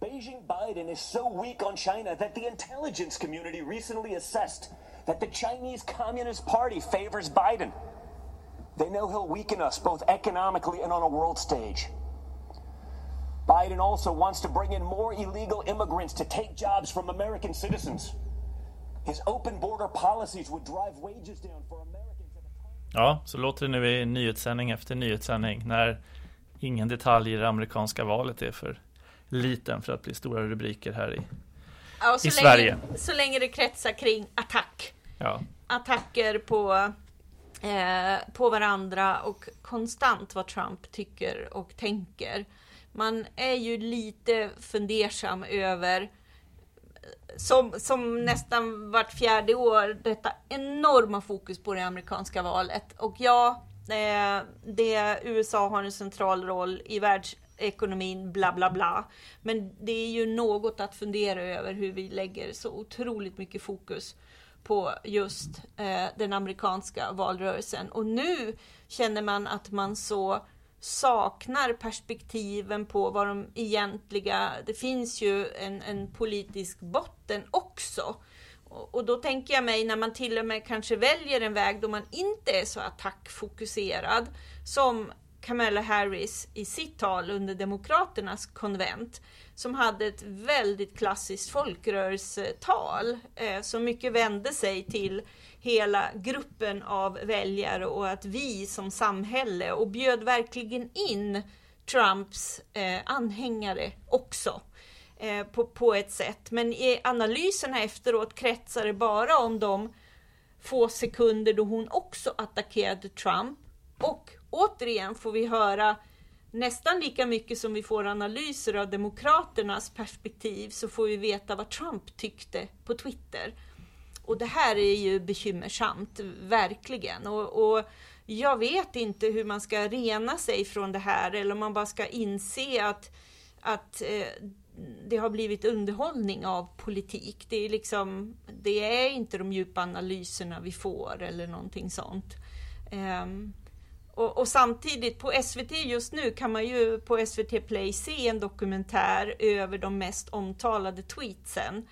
Beijing Biden is so weak on China that the intelligence community recently assessed that the Chinese Communist Party favors Biden. They know he'll weaken us both economically and on a world stage. Biden also wants to bring in more illegal immigrants to take jobs from American citizens. His open border policies would drive wages down for Americans. Ja, så låter det nu i nyhetssändning efter nyhetssändning när ingen detalj i det amerikanska valet är för liten för att bli stora rubriker här i, Ja, i Sverige. länge, så länge det kretsar kring attack. Ja. Attacker på, eh, på varandra och konstant vad Trump tycker och tänker. Man är ju lite fundersam över som, som nästan vart fjärde år, detta enorma fokus på det amerikanska valet. Och ja, eh, det, USA har en central roll i ekonomin, bla bla bla. Men det är ju något att fundera över hur vi lägger så otroligt mycket fokus på just eh, den amerikanska valrörelsen. Och nu känner man att man så saknar perspektiven på vad de egentliga... Det finns ju en, en politisk botten också. Och, och då tänker jag mig när man till och med kanske väljer en väg då man inte är så attackfokuserad som Kamala Harris i sitt tal under Demokraternas konvent som hade ett väldigt klassiskt folkrörelsetal eh, som mycket vände sig till hela gruppen av väljare och att vi som samhälle och bjöd verkligen in Trumps eh, anhängare också eh, på, på ett sätt. Men i analyserna efteråt kretsar det bara om de få sekunder då hon också attackerade Trump och återigen får vi höra nästan lika mycket som vi får analyser av Demokraternas perspektiv så får vi veta vad Trump tyckte på Twitter. Och det här är ju bekymmersamt, verkligen. Och, och jag vet inte hur man ska rena sig från det här eller om man bara ska inse att, att eh, det har blivit underhållning av politik. Det är liksom, det är inte de djupa analyserna vi får eller någonting sånt. Um, och, och, samtidigt på SVT just nu kan man ju på SVT Play se en dokumentär över de mest omtalade tweetsen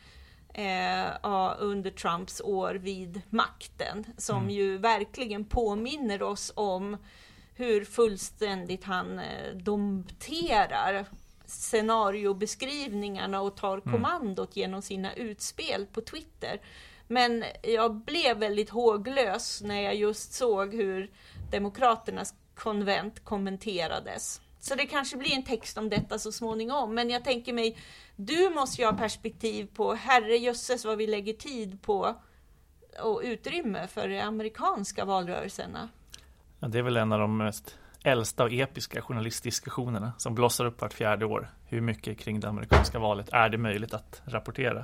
eh, under Trumps år vid makten som mm. ju verkligen påminner oss om hur fullständigt han eh, dompterar scenariobeskrivningarna och tar mm. kommandot genom sina utspel på Twitter. Men jag blev väldigt håglös när jag just såg hur Demokraternas konvent kommenterades. Så det kanske blir en text om detta så småningom. Men jag tänker mig, du måste ju ha perspektiv på herrejösses vad vi lägger tid på och utrymme för de amerikanska valrörelserna. Ja, det är väl en av de mest äldsta och episka journalistdiskussionerna som blossar upp vart fjärde år. Hur mycket kring det amerikanska valet är det möjligt att rapportera?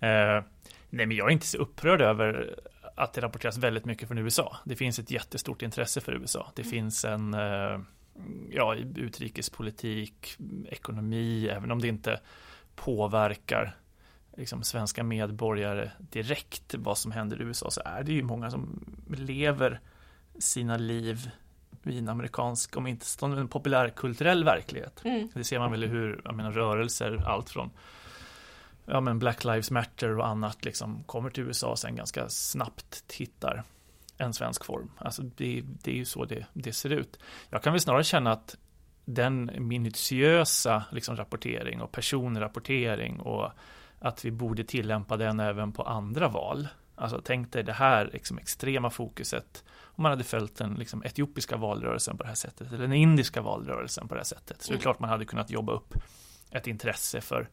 Eh, nej, men jag är inte så upprörd över att det rapporteras väldigt mycket från USA. Det finns ett jättestort intresse för USA. Det mm. finns en eh, ja, utrikespolitik, ekonomi, även om det inte påverkar liksom, svenska medborgare direkt vad som händer i USA så är det ju många som lever sina liv i en amerikansk, om inte en populärkulturell verklighet. Mm. Det ser man väl i hur jag menar, rörelser, allt från ja, men Black Lives Matter och annat liksom kommer till USA och sen ganska snabbt hittar en svensk form. Alltså det, det är ju så det, det, ser ut. Jag kan väl snarare känna att den minutiösa liksom, rapportering och personrapportering och att vi borde tillämpa den även på andra val. Alltså tänk dig det här liksom, extrema fokuset om man hade följt den liksom, etiopiska valrörelsen på det här sättet eller den indiska valrörelsen på det här sättet. Så det är klart man hade kunnat jobba upp ett intresse för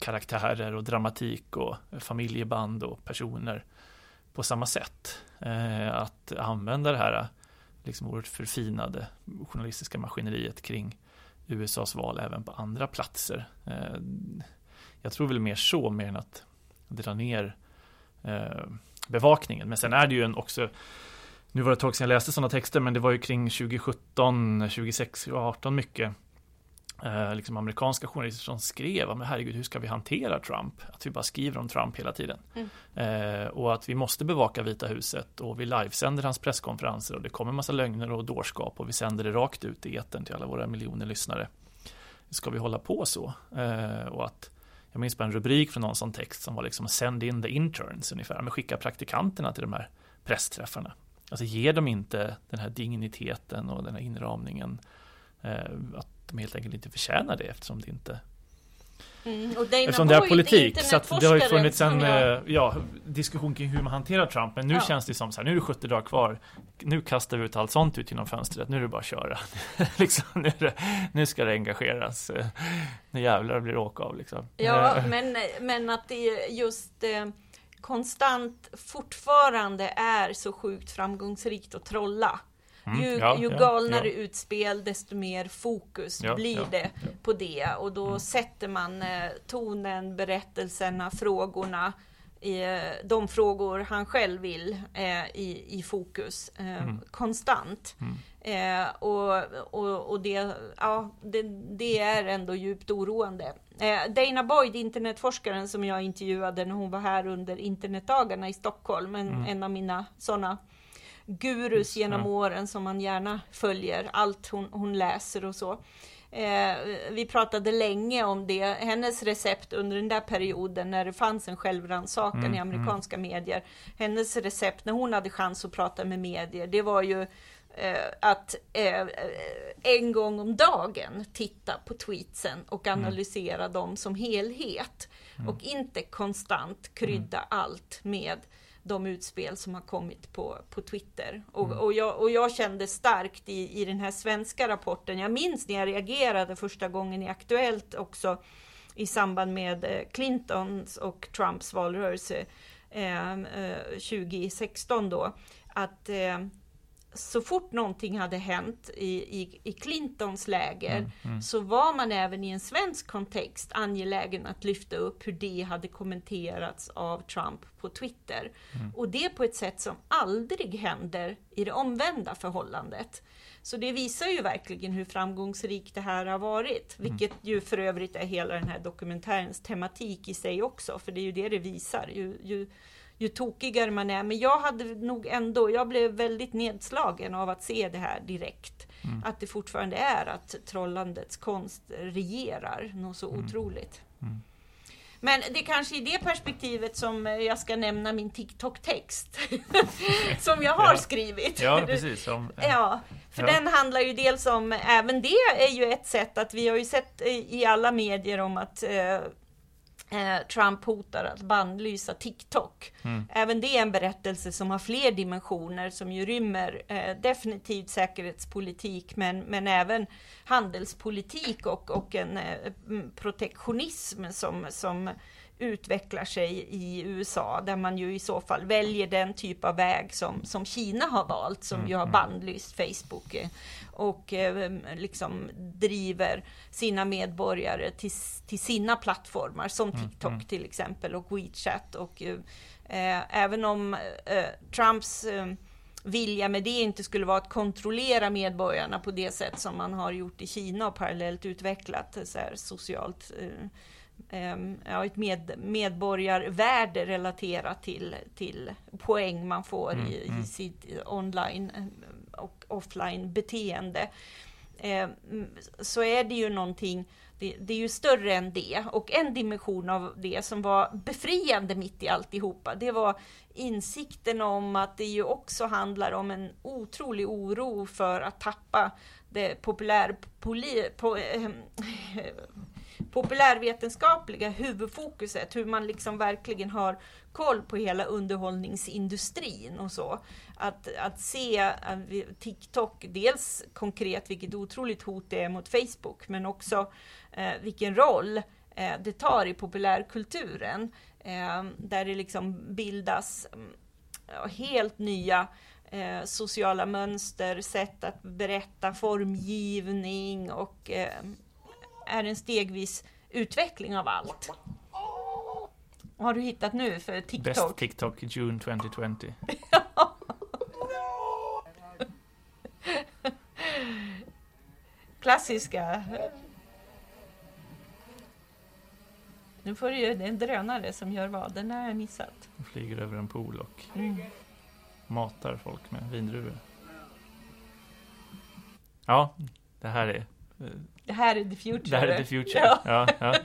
karaktärer och dramatik och familjeband och personer på samma sätt. Eh, att använda det här liksom oerhört förfinade journalistiska maskineriet kring USAs val även på andra platser. Eh, jag tror väl mer så, mer än att dra ner eh, bevakningen. Men sen är det ju en också nu var det ett tag sedan jag läste sådana texter, men det var ju kring 2017, 2016 2018 mycket eh, liksom amerikanska journalister som skrev, men herregud, hur ska vi hantera Trump? Att vi bara skriver om Trump hela tiden. Mm. Eh, och att vi måste bevaka Vita huset och vi livesänder hans presskonferenser och det kommer massa lögner och dårskap och vi sänder det rakt ut i etern till alla våra miljoner lyssnare. ska vi hålla på så? Eh, och att jag minns bara en rubrik från någon sån text som var liksom Send in the interns ungefär, men skicka praktikanterna till de här pressträffarna. Alltså ger de inte den här digniteten och den här inramningen eh, att de helt enkelt inte förtjänar det eftersom det inte Mm, Eftersom det är politik. Så att det har ju funnits en jag... eh, ja, diskussion kring hur man hanterar Trump. Men nu Ja. känns det som så här, nu är det 70 dagar kvar. Nu kastar vi ut allt sånt ut genom fönstret. Nu är det bara att köra. liksom, nu, nu ska det engageras. Eh, Nu jävlar blir det åka av liksom. Ja, Eh, men, men att det just eh, konstant fortfarande är så sjukt framgångsrikt att trolla. Mm, Ju, ja, ju galnare ja. utspel, desto mer fokus Ja, blir det på det. Och då sätter man eh, tonen, berättelserna, frågorna, eh, de frågor han själv vill eh, i, i fokus eh, Mm. konstant. Eh, och och, och det, ja, det, det är ändå djupt oroande. Eh, Dana Boyd, internetforskaren som jag intervjuade när hon var här under internetdagarna i Stockholm, en, en av mina sådana gurus genom åren som man gärna följer, allt hon, hon läser och så. Eh, vi pratade länge om det, hennes recept under den där perioden när det fanns en självrannsakan Mm, i amerikanska medier. Hennes recept när hon hade chans att prata med medier, det var ju eh, att eh, en gång om dagen titta på tweetsen och analysera dem som helhet. Och inte konstant krydda allt med de utspel som har kommit på, på Twitter. Och, och, jag, och jag kände starkt i, i den här svenska rapporten, jag minns när jag reagerade första gången i Aktuellt också i samband med eh, Clintons och Trumps valrörelse eh, eh, 2016 då, att eh, så fort någonting hade hänt i, i, i Clintons läger så var man även i en svensk kontext angelägen att lyfta upp hur det hade kommenterats av Trump på Twitter. Och det på ett sätt som aldrig händer i det omvända förhållandet. Så det visar ju verkligen hur framgångsrikt det här har varit, vilket ju för övrigt är hela den här dokumentärens tematik i sig också, för det är ju det det visar. Ju, ju, ju tokigare man är. Men jag hade nog ändå, jag blev väldigt nedslagen av att se det här direkt. Att det fortfarande är att trollandets konst regerar något så otroligt. Men det är kanske i det perspektivet som jag ska nämna min TikTok-text. som jag har Ja. skrivit. Ja, precis. Som, Ja, för Ja. den handlar ju dels om, även det är ju ett sätt att vi har ju sett i i alla medier om att eh, eh, Trump hotar att bannlysa TikTok. Även det är en berättelse som har fler dimensioner som ju rymmer eh, definitivt säkerhetspolitik men, men även handelspolitik och, och en eh, mm, protektionism som, som utvecklar sig i USA där man ju i så fall väljer den typ av väg som, som Kina har valt som ju har bannlyst Facebook eh, och eh, liksom driver sina medborgare till, till sina plattformar som TikTok till exempel och WeChat och eh, även om eh, Trumps eh, vilja med det inte skulle vara att kontrollera medborgarna på det sätt som man har gjort i Kina och parallellt utvecklat eh, så här, socialt eh, ja, ett med, medborgarvärde relaterat till, till poäng man får i, i sitt online eh, och offline beteende. Eh, så är det ju någonting, det, det är ju större än det. Och en dimension av det som var befriande mitt i alltihopa, det var insikten om att det ju också handlar om en otrolig oro för att tappa det populär, poli, på, eh, populärvetenskapliga huvudfokuset, hur man liksom verkligen har koll på hela underhållningsindustrin och så. Att, att se eh, TikTok, dels konkret vilket otroligt hot det är mot Facebook, men också eh, vilken roll eh, det tar i populärkulturen. Eh, där det liksom bildas mm, helt nya eh, sociala mönster, sätt att berätta, formgivning och eh, är en stegvis utveckling av allt. Vad har du hittat nu för Best TikTok? TikTok June 2020. Klassiska. Nu får du ju, det är en drönare som gör vad, den har jag missat. De flyger över en pool och Mm. matar folk med vindruvor. Ja, det här är eh, det här är the future. Det här är the future. Ja. Ja, ja.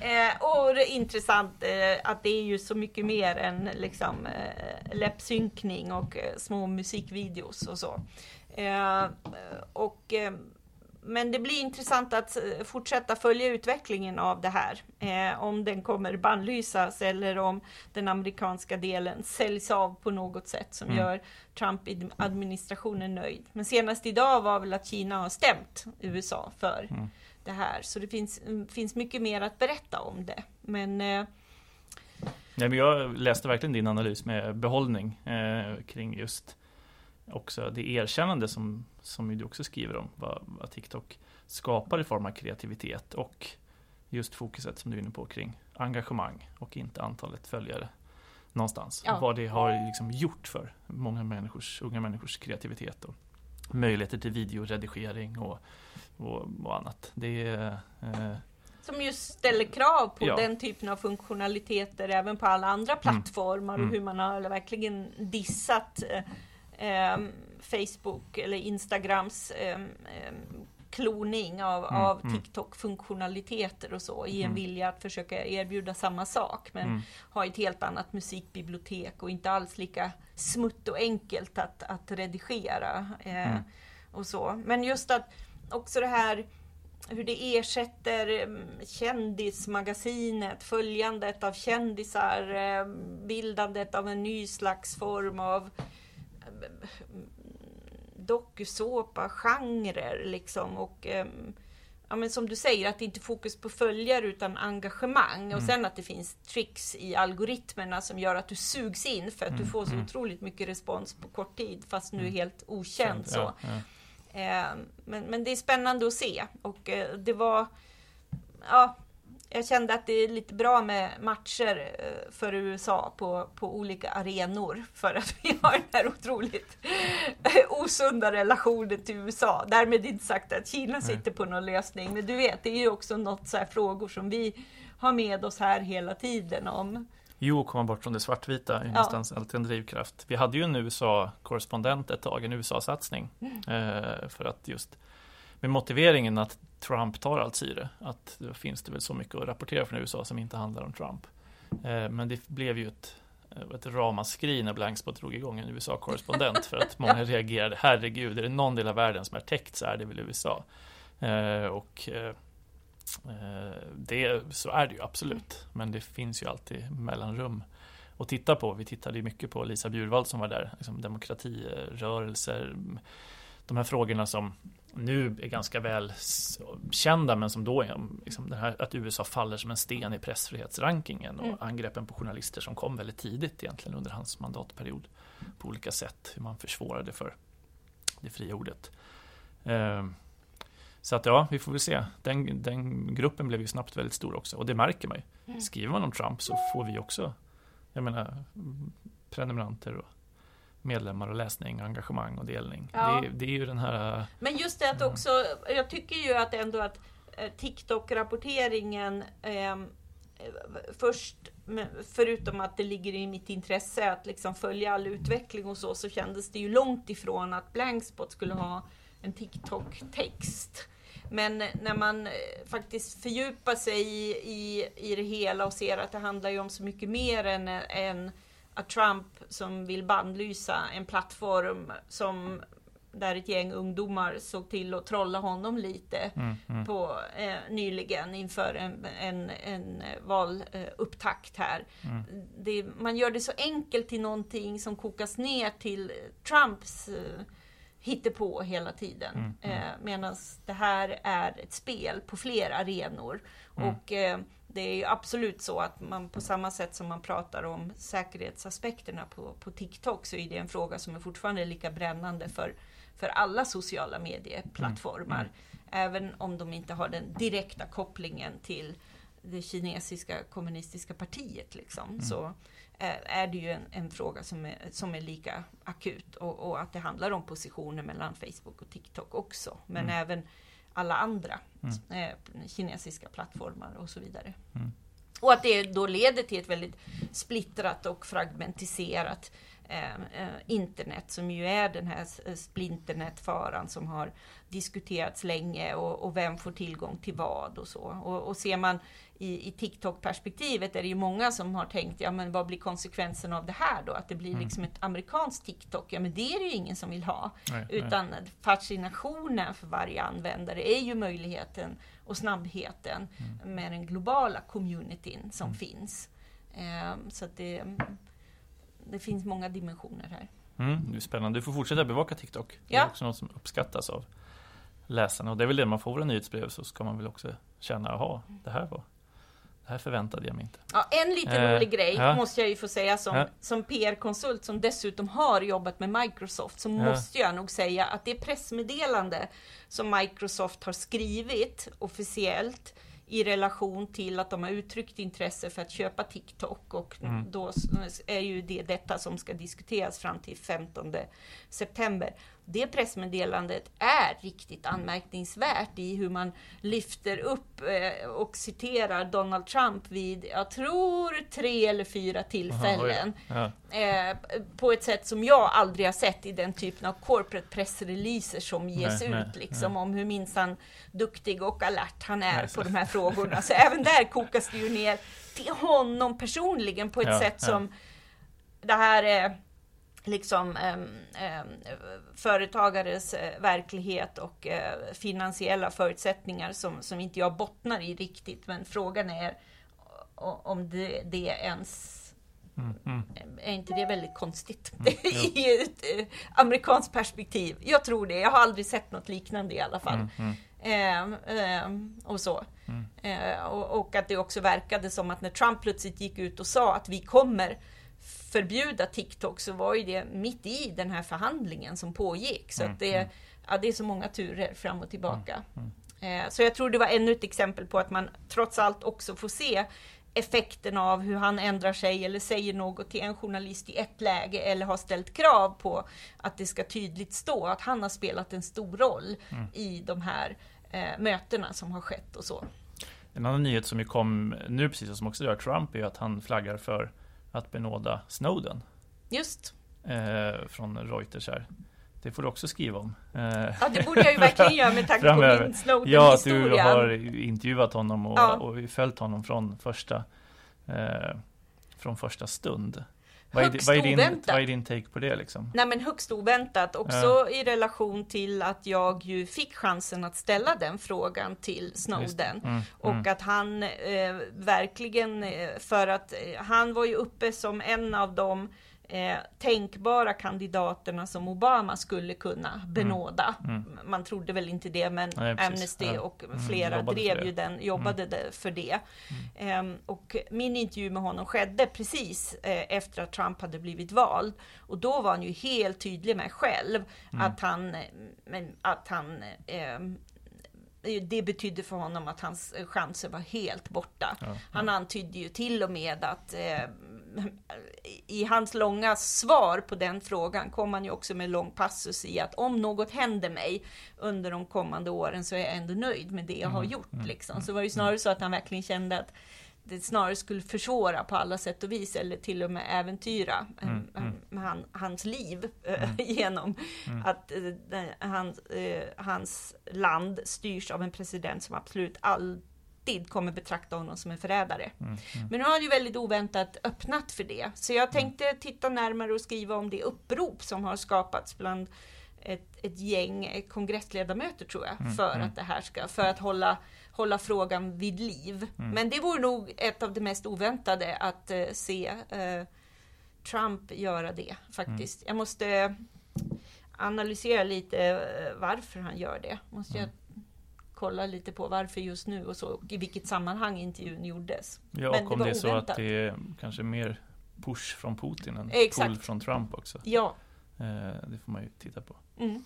Eh, och det är intressant eh, att det är ju så mycket mer än liksom eh, läppsynkning och eh, små musikvideos och så. Eh, och, eh, men det blir intressant att eh, fortsätta följa utvecklingen av det här. Eh, om den kommer bannlysas eller om den amerikanska delen säljs av på något sätt som Mm. gör Trump-administrationen nöjd. Men senast idag var väl att Kina har stämt USA för Mm. det här. Så det finns, mm, finns mycket mer att berätta om det. Men eh, Nej, men jag läste verkligen din analys med behållning eh, kring just också det erkännande som, som ju du också skriver om vad, vad TikTok skapar i form av kreativitet och just fokuset som du är inne på kring engagemang och inte antalet följare någonstans. Ja. Vad det har liksom gjort för många människors, unga människors kreativitet och möjligheter till videoredigering och, och, och annat. Det är eh, som just ställer krav på Ja. den typen av funktionaliteter även på alla andra plattformar Mm. och hur man har verkligen dissat eh, ehm, Facebook eller Instagrams kloning av, Mm, av mm. TikTok-funktionaliteter och så i en Mm. vilja att försöka erbjuda samma sak men mm, ha ett helt annat musikbibliotek och inte alls lika smutt och enkelt att, att redigera. Eh, Mm. och så. Men just att också det här hur det ersätter kändismagasinet, följandet av kändisar, bildandet av en ny slags form av dokusåpa, genrer liksom. Och, ehm, ja, men som du säger, att det inte är fokus på följare utan engagemang. Och Mm. sen att det finns tricks i algoritmerna som gör att du sugs in för att du Mm, får så mm. otroligt mycket respons på kort tid fast nu är Mm. helt okänd. Så. ja. Eh, men, men det är spännande att se och eh, det var ja, jag kände att det är lite bra med matcher eh, för USA på, på olika arenor för att vi har den här otroligt eh, osunda relationen till USA. Därmed inte sagt att Kina sitter på någon lösning, men du vet, det är ju också något så här frågor som vi har med oss här hela tiden om. Jo, komma bort från det svartvita är Ja. någonstans alltid en drivkraft. Vi hade ju en USA-korrespondent ett tag, en USA-satsning. Eh, för att just med motiveringen att Trump tar allt syre, att då finns det väl så mycket att rapportera från USA som inte handlar om Trump. Eh, men det blev ju ett, eh, ett ramaskri när Blankspot drog igång en USA-korrespondent för att många reagerade, herregud, är det någon del av världen som är täckt så är det väl USA. Eh, och Det, så är det ju absolut. Men det finns ju alltid mellanrum att titta på. Vi tittade mycket på Lisa Bjurvald som var där. Liksom demokratirörelser. De här frågorna som nu är ganska väl kända men som då är liksom här att USA faller som en sten i pressfrihetsrankingen och Mm. angreppen på journalister som kom väldigt tidigt egentligen under hans mandatperiod på olika sätt. Hur man försvårade för det fria ordet. Eh, så att ja, vi får väl se. Den, den gruppen blev ju snabbt väldigt stor också och det märker man ju. Mm. Skriver man om Trump så får vi också, jag menar, prenumeranter och medlemmar och läsning, engagemang och delning. Ja. Det, det är ju den här, Men just det att också, jag tycker ju att ändå att eh, TikTok-rapporteringen eh, först, förutom att det ligger i mitt intresse att liksom följa all utveckling och så, så kändes det ju långt ifrån att Blankspot skulle ha en TikTok-text. Men när man eh, faktiskt fördjupar sig i, i, i det hela och ser att det handlar ju om så mycket mer än, än att Trump som vill bannlysa en plattform som där ett gäng ungdomar såg till att trolla honom lite mm, mm, på, eh, nyligen inför en, en, en valupptakt här. mm, Det, man gör det så enkelt till någonting som kokas ner till Trumps eh, hittepå hela tiden. Mm, mm. Eh, Medan det här är ett spel på fler arenor. Mm. Och eh, det är ju absolut så att man på samma sätt som man pratar om säkerhetsaspekterna på, på TikTok så är det en fråga som är fortfarande lika brännande för, för alla sociala medieplattformar. Mm, Även om de inte har den direkta kopplingen till det kinesiska kommunistiska partiet. Liksom. Mm. Så eh, är det ju en, en fråga som är, som är lika akut och, och att det handlar om positioner mellan Facebook och TikTok också. Men Mm. även alla andra Mm. eh, kinesiska plattformar och så vidare. Mm. Och att det då leder till ett väldigt splittrat och fragmentiserat internet som ju är den här s- splinternetfaran som har diskuterats länge och, och vem får tillgång till vad och så. Och, och ser man i, i TikTok-perspektivet är det ju många som har tänkt, ja men vad blir konsekvensen av det här då? Att det blir liksom ett amerikanskt TikTok? Ja men det är det ju ingen som vill ha. Nej, nej. Utan fascinationen för varje användare är ju möjligheten och snabbheten Mm. med den globala communityn som finns. Ehm, så det, det finns många dimensioner här. Mm, det är spännande. Du får fortsätta bevaka TikTok. Det Ja. är också något som uppskattas av läsarna. Och det är väl det man får våra nyhetsbrev så ska man väl också känna, jaha, det här var det här förväntade jag mig inte. Ja, en liten Eh, rolig grej ja. måste jag ju få säga som, Ja. som PR-konsult som dessutom har jobbat med Microsoft så måste jag nog säga att det pressmeddelande som Microsoft har skrivit officiellt i relation till att de har uttryckt intresse för att köpa TikTok och Mm. då är ju det detta som ska diskuteras fram till 15 september. Det pressmeddelandet är riktigt anmärkningsvärt i hur man lyfter upp eh, och citerar Donald Trump vid, jag tror, tre eller fyra tillfällen. Ja. Eh, på ett sätt som jag aldrig har sett i den typen av corporate pressreleaser som ges Nej, ut, nej, liksom, om hur minsann duktig och alert han är Nej, på de här frågorna. Så även där kokas det ju ner till honom personligen på ett Ja, sätt ja. som det här är liksom ehm, ehm, företagares eh, verklighet och eh, finansiella förutsättningar som, som inte jag bottnar i riktigt. Men frågan är om det, det ens Mm, mm. är inte det väldigt konstigt jo. i ett eh, amerikanskt perspektiv? Jag tror det. Jag har aldrig sett något liknande i alla fall. Mm, mm. Ehm, ehm, och så. Mm. Eh, och, och att det också verkade som att när Trump plötsligt gick ut och sa att vi kommer förbjuda TikTok så var ju det mitt i den här förhandlingen som pågick. Så Mm, att det, mm. ja, det är så många turer fram och tillbaka. mm. Eh, så jag tror det var ännu ett exempel på att man trots allt också får se effekten av hur han ändrar sig eller säger något till en journalist i ett läge eller har ställt krav på att det ska tydligt stå att han har spelat en stor roll Mm. i de här eh, mötena som har skett och så. En annan nyhet som ju kom nu precis och som också rör Trump är att han flaggar för att benåda Snowden Just, eh, från Reuters här. Det får du också skriva om. Ja det borde jag ju verkligen göra med tanke på min Ja, att du Snowden-historia. har intervjuat honom och, Ja. och följt honom från första, eh, från första stund. Vad är, vad, är din, vad är din take på det liksom? Nej men högst oväntat, också i relation till att jag ju fick chansen att ställa den frågan till. Snowden. Mm, Och mm, att han eh, verkligen, eh, för att eh, han var ju uppe som en av de eh, tänkbara kandidaterna som Obama skulle kunna benåda. mm. Man trodde väl inte det, men Nej. Amnesty Ja. och Mm, flera för drev. Mm. ju den, jobbade det- för det. Ehm, och min intervju med honom skedde precis eh, efter att Trump hade blivit vald. Och då var han ju helt tydlig med själv Mm. att han, eh, att han ehm, det betydde för honom att hans eh, chanser var helt borta. Ja, Han antydde ju till och med att eh, i hans långa svar på den frågan kom han ju också med lång passus i att om något händer mig under de kommande åren så är jag ändå nöjd med det jag har gjort. Liksom. Så det var ju snarare så att han verkligen kände att det snarare skulle försvåra på alla sätt och vis eller till och med äventyra eh, Mm, mm. eh, han, hans liv eh, genom att den- hans, hans land styrs av en president som absolut alltid kommer betrakta honom som en förrädare. mm, mm. Men nu har han ju väldigt oväntat öppnat för det. Så jag tänkte titta närmare och skriva om det upprop som har skapats bland ett, ett gäng kongressledamöter tror jag, Mm, för mm. att det här ska, för att hålla, hålla frågan vid liv. Mm. Men det vore nog ett av det mest oväntade att eh, se eh, Trump göra det faktiskt. Mm. Jag måste analysera lite eh, varför han gör det. Måste Mm. jag kolla lite på varför just nu och så, i vilket sammanhang intervjun gjordes. Ja, Men och det om var det är så oväntat. att det är kanske mer push från Putin än Exakt. pull från Trump också. Ja. Eh, det får man ju titta på. Mm.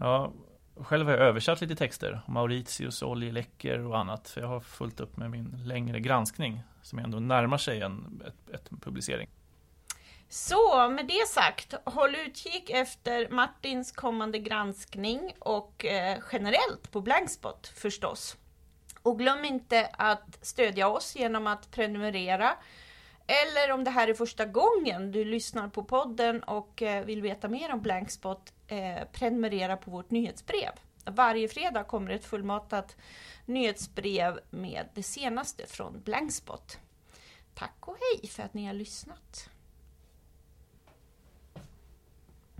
Ja, själv har jag översatt lite texter Mauritius oljeläckor och annat. För jag har fullt upp med min längre granskning som ändå närmar sig en ett, ett publicering. Så med det sagt, håll utkik efter Martins kommande granskning och eh, generellt på Blankspot förstås. Och glöm inte att stödja oss genom att prenumerera eller om det här är första gången du lyssnar på podden och eh, vill veta mer om Blankspot, eh, prenumerera på vårt nyhetsbrev. Varje fredag kommer ett fullmatat nyhetsbrev med det senaste från Blankspot. Tack och hej för att ni har lyssnat!